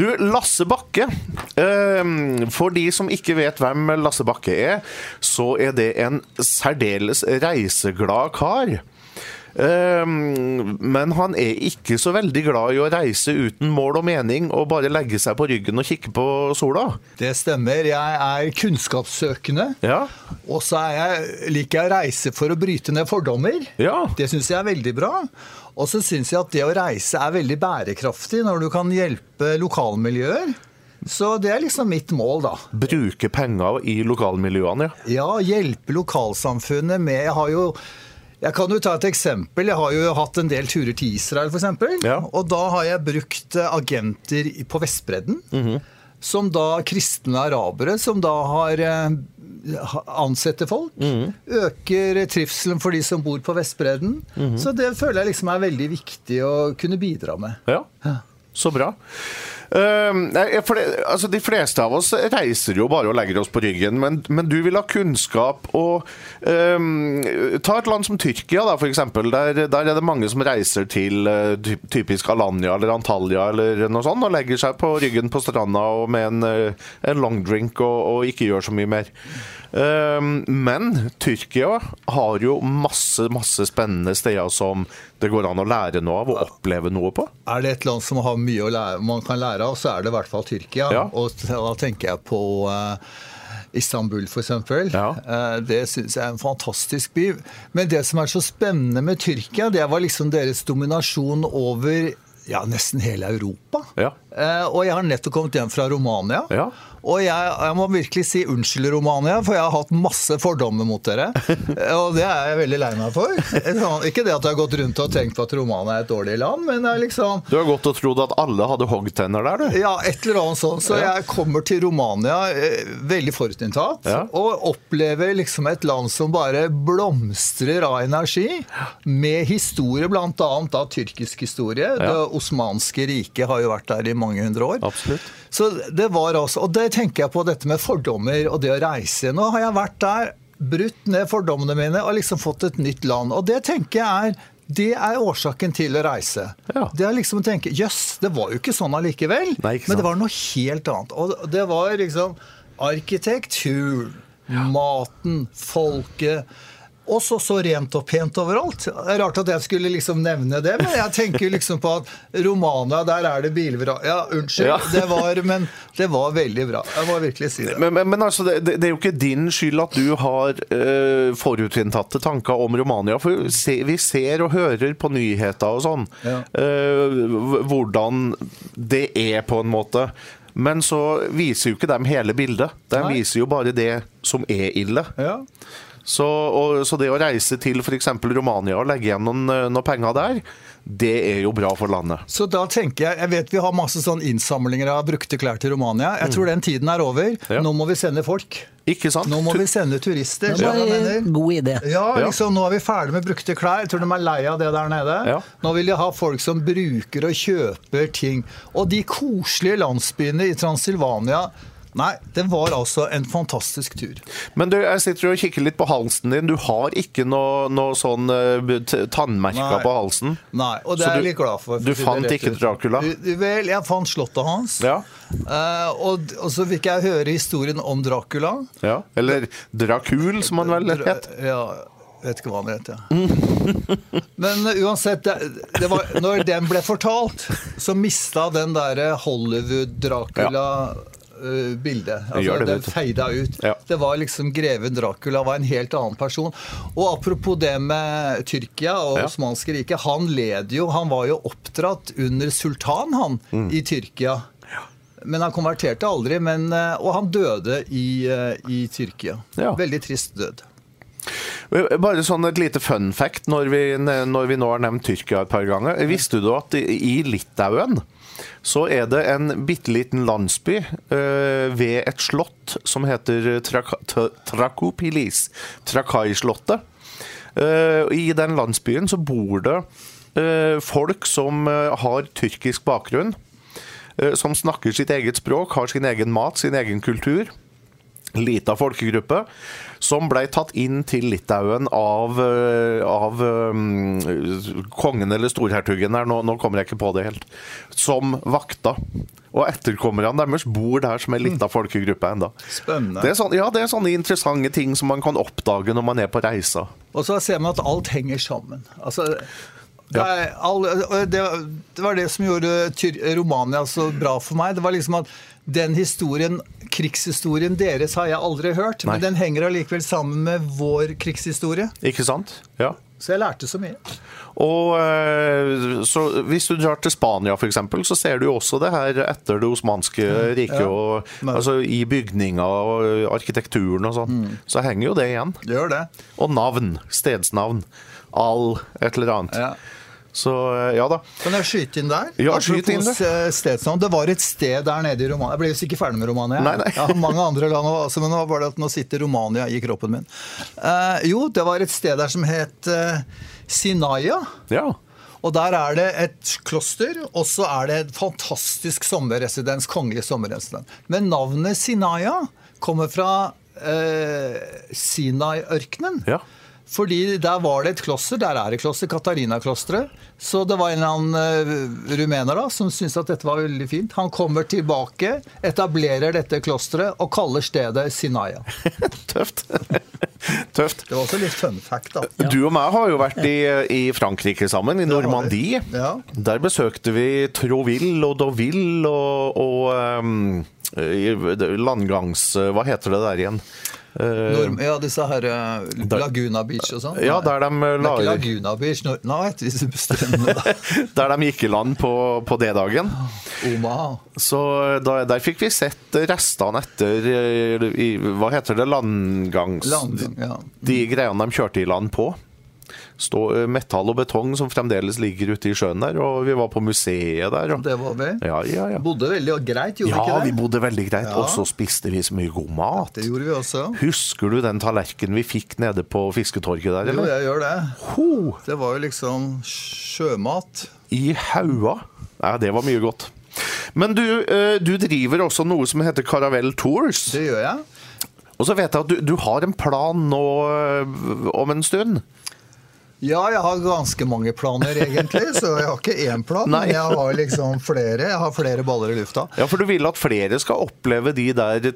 Du, Lasse Bakke. eh, For de som ikke vet hvem Lasse Bakke er, så er det en særdeles reiseglad kar. Eh, Men han er ikke så veldig glad i å reise uten mål og mening og bare legge seg på ryggen og kikke på sola. Det stemmer. Jeg er kunnskapssøkende. Ja, Og så er jeg, liker jeg å reise for å bryte ned fordommer. ja. Det syns jeg er veldig bra. Og så syns jeg at det å reise er veldig bærekraftig når du kan hjelpe lokalmiljøer. Så det er liksom mitt mål, da. Bruke penger i lokalmiljøene, ja. Ja, hjelpe lokalsamfunnet med Jeg har jo jeg kan jo ta et eksempel. Jeg har jo hatt en del turer til Israel, f.eks. Ja. Og da har jeg brukt eh, agenter på Vestbredden. Som da kristne arabere, som da har ansetter folk. ansetter folk. Øker trivselen for de som bor på Vestbredden. Så det føler jeg liksom er veldig viktig å kunne bidra med. Ja, så bra. Eh, nei, for det, altså de fleste av oss reiser jo bare og legger oss på ryggen, men, men du vil ha kunnskap og um, Ta et land som Tyrkia, da, eksempel. Der, der er det mange som reiser til eh, typisk Alanya eller Antalya eller noe sånt, og legger seg på ryggen på stranda med en, eh, en long drink og, og ikke gjør så mye mer. Eh, men Tyrkia har jo masse, masse spennende steder som det går an å lære noe av og oppleve noe på. Er det et land som har mye å lære, man kan lære av, så er det i hvert fall Tyrkia. Ja. Og da tenker jeg på eh, Istanbul, f.eks. Ja. Uh, det syns jeg er en fantastisk by. Men det som er så spennende med Tyrkia, det var liksom deres dominasjon over ja, nesten hele Europa. Ja. Eh, og jeg har nettopp kommet hjem fra Romania. Ja. Og jeg, jeg må virkelig si unnskyld, Romania, for jeg har hatt masse fordommer mot dere. Eh, og det er jeg veldig lei meg for. Sånn, Ikke det at jeg har gått rundt og tenkt på at Romania er et dårlig land, men er liksom Du har gått og trodd at alle hadde hoggtenner der, du. ja, et eller annet sånt. Så jeg kommer til Romania eh, veldig forutinntatt. Ja. Og opplever liksom et land som bare blomstrer av energi. Med historie, bl.a. av tyrkisk historie. Det osmanske riket har jo vært der i mange hundre år. Absolutt. Så det var altså, Og det tenker jeg på dette med fordommer og det å reise. Nå har jeg vært der, brutt ned fordommene mine og liksom fått et nytt land. Og det tenker jeg er det er årsaken til å reise. Ja. Det er liksom å tenke Jøss, det var jo ikke sånn allikevel. Nei, ikke men det var noe helt annet. Og det var liksom arkitektur, maten, folket. Og så så rent og pent overalt. Det er Rart at jeg skulle liksom nevne det, men jeg tenker liksom på at Romania, der er det bilvrak Ja, unnskyld, Ja. det var, men det var veldig bra. Jeg må virkelig si det. Men, men, men altså, det, det er jo ikke din skyld at du har uh, forutinntatte tanker om Romania. For vi ser og hører på nyheter og sånn Ja. eh, hvordan det er, på en måte. Men så viser jo ikke de hele bildet. De Nei. viser jo bare det som er ille. Ja. Så, og, så det å reise til f.eks. Romania og legge igjen noen, eh, noen penger der, det er jo bra for landet. Så da tenker jeg Jeg vet vi har masse sånn innsamlinger av brukte klær til Romania. Jeg tror den tiden er over. Mm. Ja. Nå må vi sende folk. Ikke sant? Nå må vi sende turister. En god idé. Ja, Ja. liksom, nå er vi ferdig med brukte klær. Jeg tror de er lei av det der nede. Ja. Nå vil de ha folk som bruker og kjøper ting. Og de koselige landsbyene i Transilvania Nei, det var altså en fantastisk tur. Men du, jeg sitter og kikker litt på halsen din. Du har ikke noe, noe sånn eh, tannmerker på halsen. Nei, og det er jeg du- litt glad for. for du fant ikke. Dracula? Du- Vel, jeg fant slottet hans. Ja. Uh, og, og så fikk jeg høre historien om Dracula. ja. Eller Dracul, som han vel het. Ja, vet ikke hva han heter. Men uh, uansett, det, det var, når den ble fortalt, så mista den derre Hollywood-Dracula-bildet. Det bildet. Altså, det, det feida ut. Ja. Det var liksom greven Dracula var en helt annen person. Og apropos det med Tyrkia og Ja. Osmanske riket, han led jo Han var jo oppdratt under sultan, han, Mm. i Tyrkia. Men han konverterte aldri, men, uh, og han døde i, uh, i Tyrkia. Veldig trist død. Bare sånn et lite fun fact når vi, når vi nå har nevnt Tyrkia et par ganger. Visste du at i Litauen så er det en bitte liten landsby eh, ved et slott som heter Trak Trakopilis. Trakai-slottet. Uh, I den landsbyen så bor det uh, folk som uh, har tyrkisk bakgrunn. Som snakker sitt eget språk, har sin egen mat, sin egen kultur. Lita folkegruppe som ble tatt inn til Litauen av, eh, av um, kongen eller storhertugen her, nå, nå kommer jeg ikke på det helt, som vakta. Og etterkommerne deres bor der som en lita folkegruppe ennå. Det sånn, ja, det er sånne interessante ting som man kan oppdage når man er på reiser. Og så ser man at alt henger sammen. Altså, Ja. all, det, det var det som gjorde Tyr Romania så bra for meg. Det var liksom at den historien, krigshistorien deres har jeg aldri hørt, Nei. men den henger allikevel sammen med vår krigshistorie. Ikke sant? Ja. Så jeg lærte så mye. Og eh, så Hvis du drar til Spania f.eks., så ser du jo også det her etter det osmanske riket. Ja. og Men- altså I bygninger og arkitekturen og sånn. Så henger jo det igjen. Det gjør det. Og navn. Stedsnavn. All et eller annet. Ja. Så eh, ja da. Kan jeg skyte inn der? Ja, skyt inn Apropos, eh, stedsnavn. Det var et sted der nede i Romania Jeg ble jo ikke ferdig med Romania. Nei, nei. Har mange andre land også, men nå var det at nå sitter Romania i kroppen min. Uh, jo, det var et sted der som het uh, Sinaya. Ja. Og der er det et kloster, og så er det et fantastisk sommerresidens, kongelig sommerresidens. Men navnet Sinaya kommer fra uh, Sinai-ørkenen. Ja. Fordi der var det et kloster, der er det kloster, Katarina-klosteret. Så det var en eller annen eh, rumener da, som syntes at dette var veldig fint. Han kommer tilbake, etablerer dette klosteret og kaller stedet Sinaya. Tøft. Tøft. Det var også litt fun fact, da. Du og meg har jo vært i, i Frankrike sammen, i. Normandie. Ja. Der besøkte vi Troville og Deauville og, og um, landgangs... Hva heter det der igjen? Eh, Norm, ja, disse her eh, Laguna Beach og sånn. Ja, der de la ikke Laguna Beach, Nor- nei, disse strendene. Der de gikk i land på, på D-dagen. Omaha. Så da, der fikk vi sett restene etter eh, i, Hva heter det? Landgangs... Landgang, ja. De greiene de kjørte i land på. Stå, eh, metall og betong som fremdeles ligger ute i sjøen der. Og vi var på museet der. Og, Det var vi. ja, ja, ja. Bodde veldig greit, gjorde ja, ikke det? vi bodde veldig greit. Ja. Og så spiste vi så mye god mat. Det gjorde vi også. Husker du den tallerkenen vi fikk nede på fisketorget der? Jo, jeg gjør det. Ho, Det var jo liksom sjømat. I haua. Ja, det var mye godt. Men du, eh, du driver også noe som heter Caravell Tours. Det gjør jeg. Og så vet jeg at du, du har en plan nå eh, om en stund. Ja, jeg har ganske mange planer egentlig, så jeg har ikke én plan. Nei. Men jeg har liksom flere. Jeg har flere baller i lufta. Ja, for du vil at flere skal oppleve de der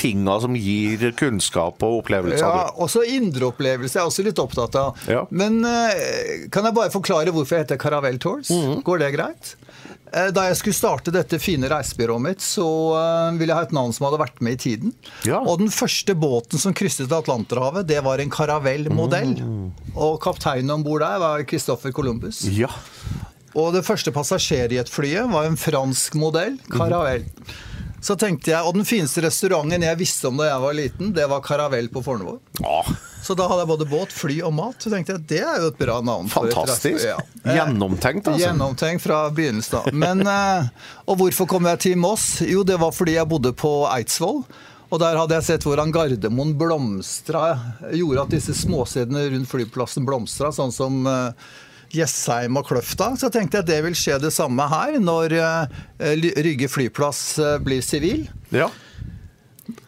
tinga som gir kunnskap og opplevelser. Ja, også indre opplevelse er jeg også litt opptatt av. Ja. Men eh, kan jeg bare forklare hvorfor jeg heter Caravell Tours? Mhm. Går det greit? Eh, Da jeg skulle starte dette fine reisebyrået mitt, så eh, ville jeg ha et navn som hadde vært med i tiden. Ja. Og den første båten som krysset Atlanterhavet, det var en Caravelle-modell. Mm. Og kapteinen om bord der var Christoffer Columbus. Ja. Og det første passasjerjetflyet var en fransk modell, Caravelle. Så tenkte jeg, Og den fineste restauranten jeg visste om da jeg var liten, det var Caravelle på Fornebu. Så da hadde jeg både båt, fly og mat. Så tenkte jeg det er jo et bra navn. fantastisk. Ja. Gjennomtenkt, altså. Gjennomtenkt fra begynnelsen av. Men, eh, og hvorfor kom jeg til Moss? Jo, det var fordi jeg bodde på Eidsvoll. Og der hadde jeg sett hvordan Gardermoen blomstra, gjorde at disse småstedene rundt flyplassen blomstra, sånn som eh, Jessheim og Kløfta. Så tenkte jeg at det vil skje det samme her når eh, Rygge flyplass eh, blir sivil. Ja.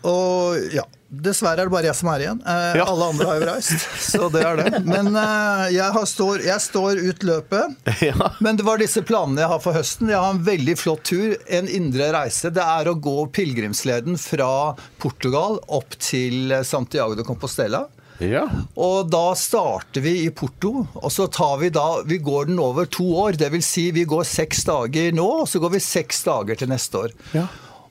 Og ja, dessverre er det bare jeg som er igjen. Eh, Ja. Alle andre har jo reist, så det er det. Men eh, jeg, står, jeg står ut løpet. Ja. Men det var disse planene jeg har for høsten. Jeg har en veldig flott tur, en indre reise. Det er å gå pilegrimsleden fra Portugal opp til Santiago de Compostela. ja. Og da starter vi i Porto, og så tar vi da Vi går den over to år. Det vil si vi går seks dager nå, og så går vi seks dager til neste år. Ja.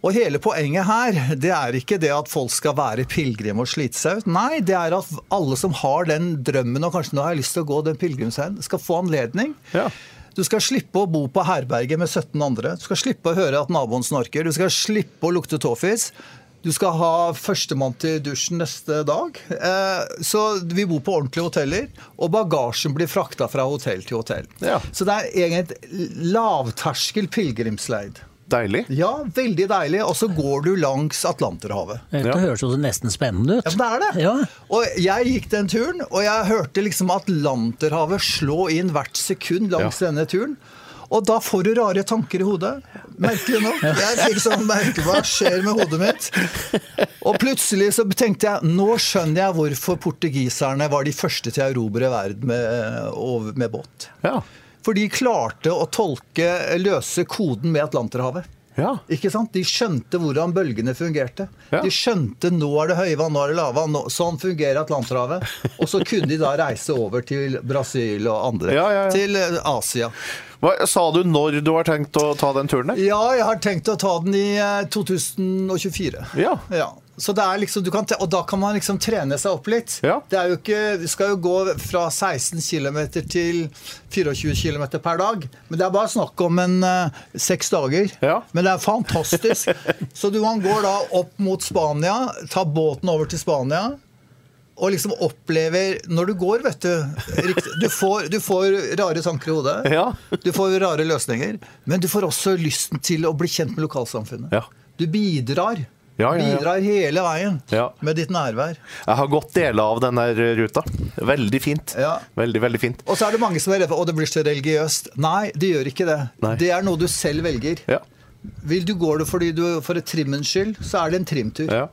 Og hele poenget her, det er ikke det at folk skal være pilegrim og slite seg ut. Nei, det er at alle som har den drømmen, og kanskje nå har jeg lyst til å gå den pilegrimsveien, skal få anledning. Ja. Du skal slippe å bo på herberget med 17 andre. Du skal slippe å høre at naboen snorker. Du skal slippe å lukte tåfis. Du skal ha førstemann til dusjen neste dag. Eh, Så vi bor på ordentlige hoteller, og bagasjen blir frakta fra hotell til hotell. Ja. Så det er egentlig et lavterskel pilegrimsleid. Deilig. Ja, veldig deilig. Og så går du langs Atlanterhavet. Det Ja. høres jo nesten spennende ut. Ja, men det er det. Ja. Og jeg gikk den turen, og jeg hørte liksom Atlanterhavet slå inn hvert sekund langs Ja. denne turen. Og da får du rare tanker i hodet. merkelig nok. Jeg fikk sånn merke hva skjer med hodet mitt? Og plutselig så tenkte jeg nå skjønner jeg hvorfor portugiserne var de første til å erobre verden med, med båt. Ja. For de klarte å tolke, løse koden med Atlanterhavet. Ja. Ikke sant? De skjønte hvordan bølgene fungerte. Ja. De skjønte nå er det høyvann, nå er det lavvann. Sånn fungerer Atlanterhavet. Og så kunne de da reise over til Brasil og andre. Ja, ja, ja. Til eh, Asia. Hva, sa du når du har tenkt å ta den turen der? Ja, jeg har tenkt å ta den i eh, 2024. Ja. Så det er liksom, du kan, te- og da kan man liksom trene seg opp litt. Ja. Det er jo ikke, Vi skal jo gå fra 16 km til 24 km per dag. Men det er bare snakk om en eh, seks dager. Ja. Men det er fantastisk. Så du, man går da opp mot Spania, tar båten over til Spania. Og liksom opplever Når du går, vet du du, får, du får rare tanker i hodet. Ja. Du får rare løsninger. Men du får også lysten til å bli kjent med lokalsamfunnet. Ja. Du bidrar. Ja. Bidrar hele veien Ja. med ditt nærvær. Jeg har gått deler av den der ruta. Veldig fint. Ja. Veldig, veldig fint. Og så er det mange som er redde for at det blir så religiøst. Nei, det gjør ikke det. Nei. Det er noe du selv velger. Ja. Vil du Går det fordi du for et trimmens skyld, så er det en trimtur. ja.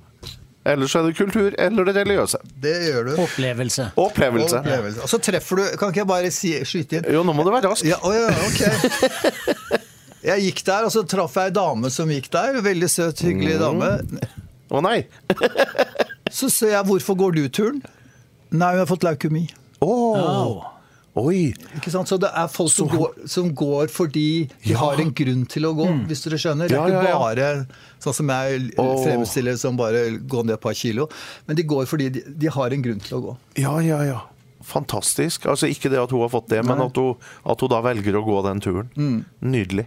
Ellers er det kultur eller det religiøse. Det gjør du. Opplevelse. Opplevelse. Opplevelse. Og så treffer du Kan ikke jeg bare si, skyte inn? Jo, nå må du være rask. Ja, oh, ja, ok. Jeg gikk der, og så traff jeg ei dame som gikk der. Veldig søt, hyggelig Mm. dame. Å nei! Så ser jeg 'Hvorfor går du turen?' Nei, hun har fått leukemi. Åh. Oi. Ikke sant? Så det er folk som, går, som går fordi de har en grunn til å gå, hvis dere skjønner. Det er Mm. Ja, ikke ja, ja. bare sånn som jeg oh. fremstiller som bare gå ned et par kilo. Men de går fordi de, de har en grunn til å gå. Ja, ja, ja. Fantastisk. Altså Ikke det at hun har fått det, men at hun, at hun da velger å gå den turen. Nydelig.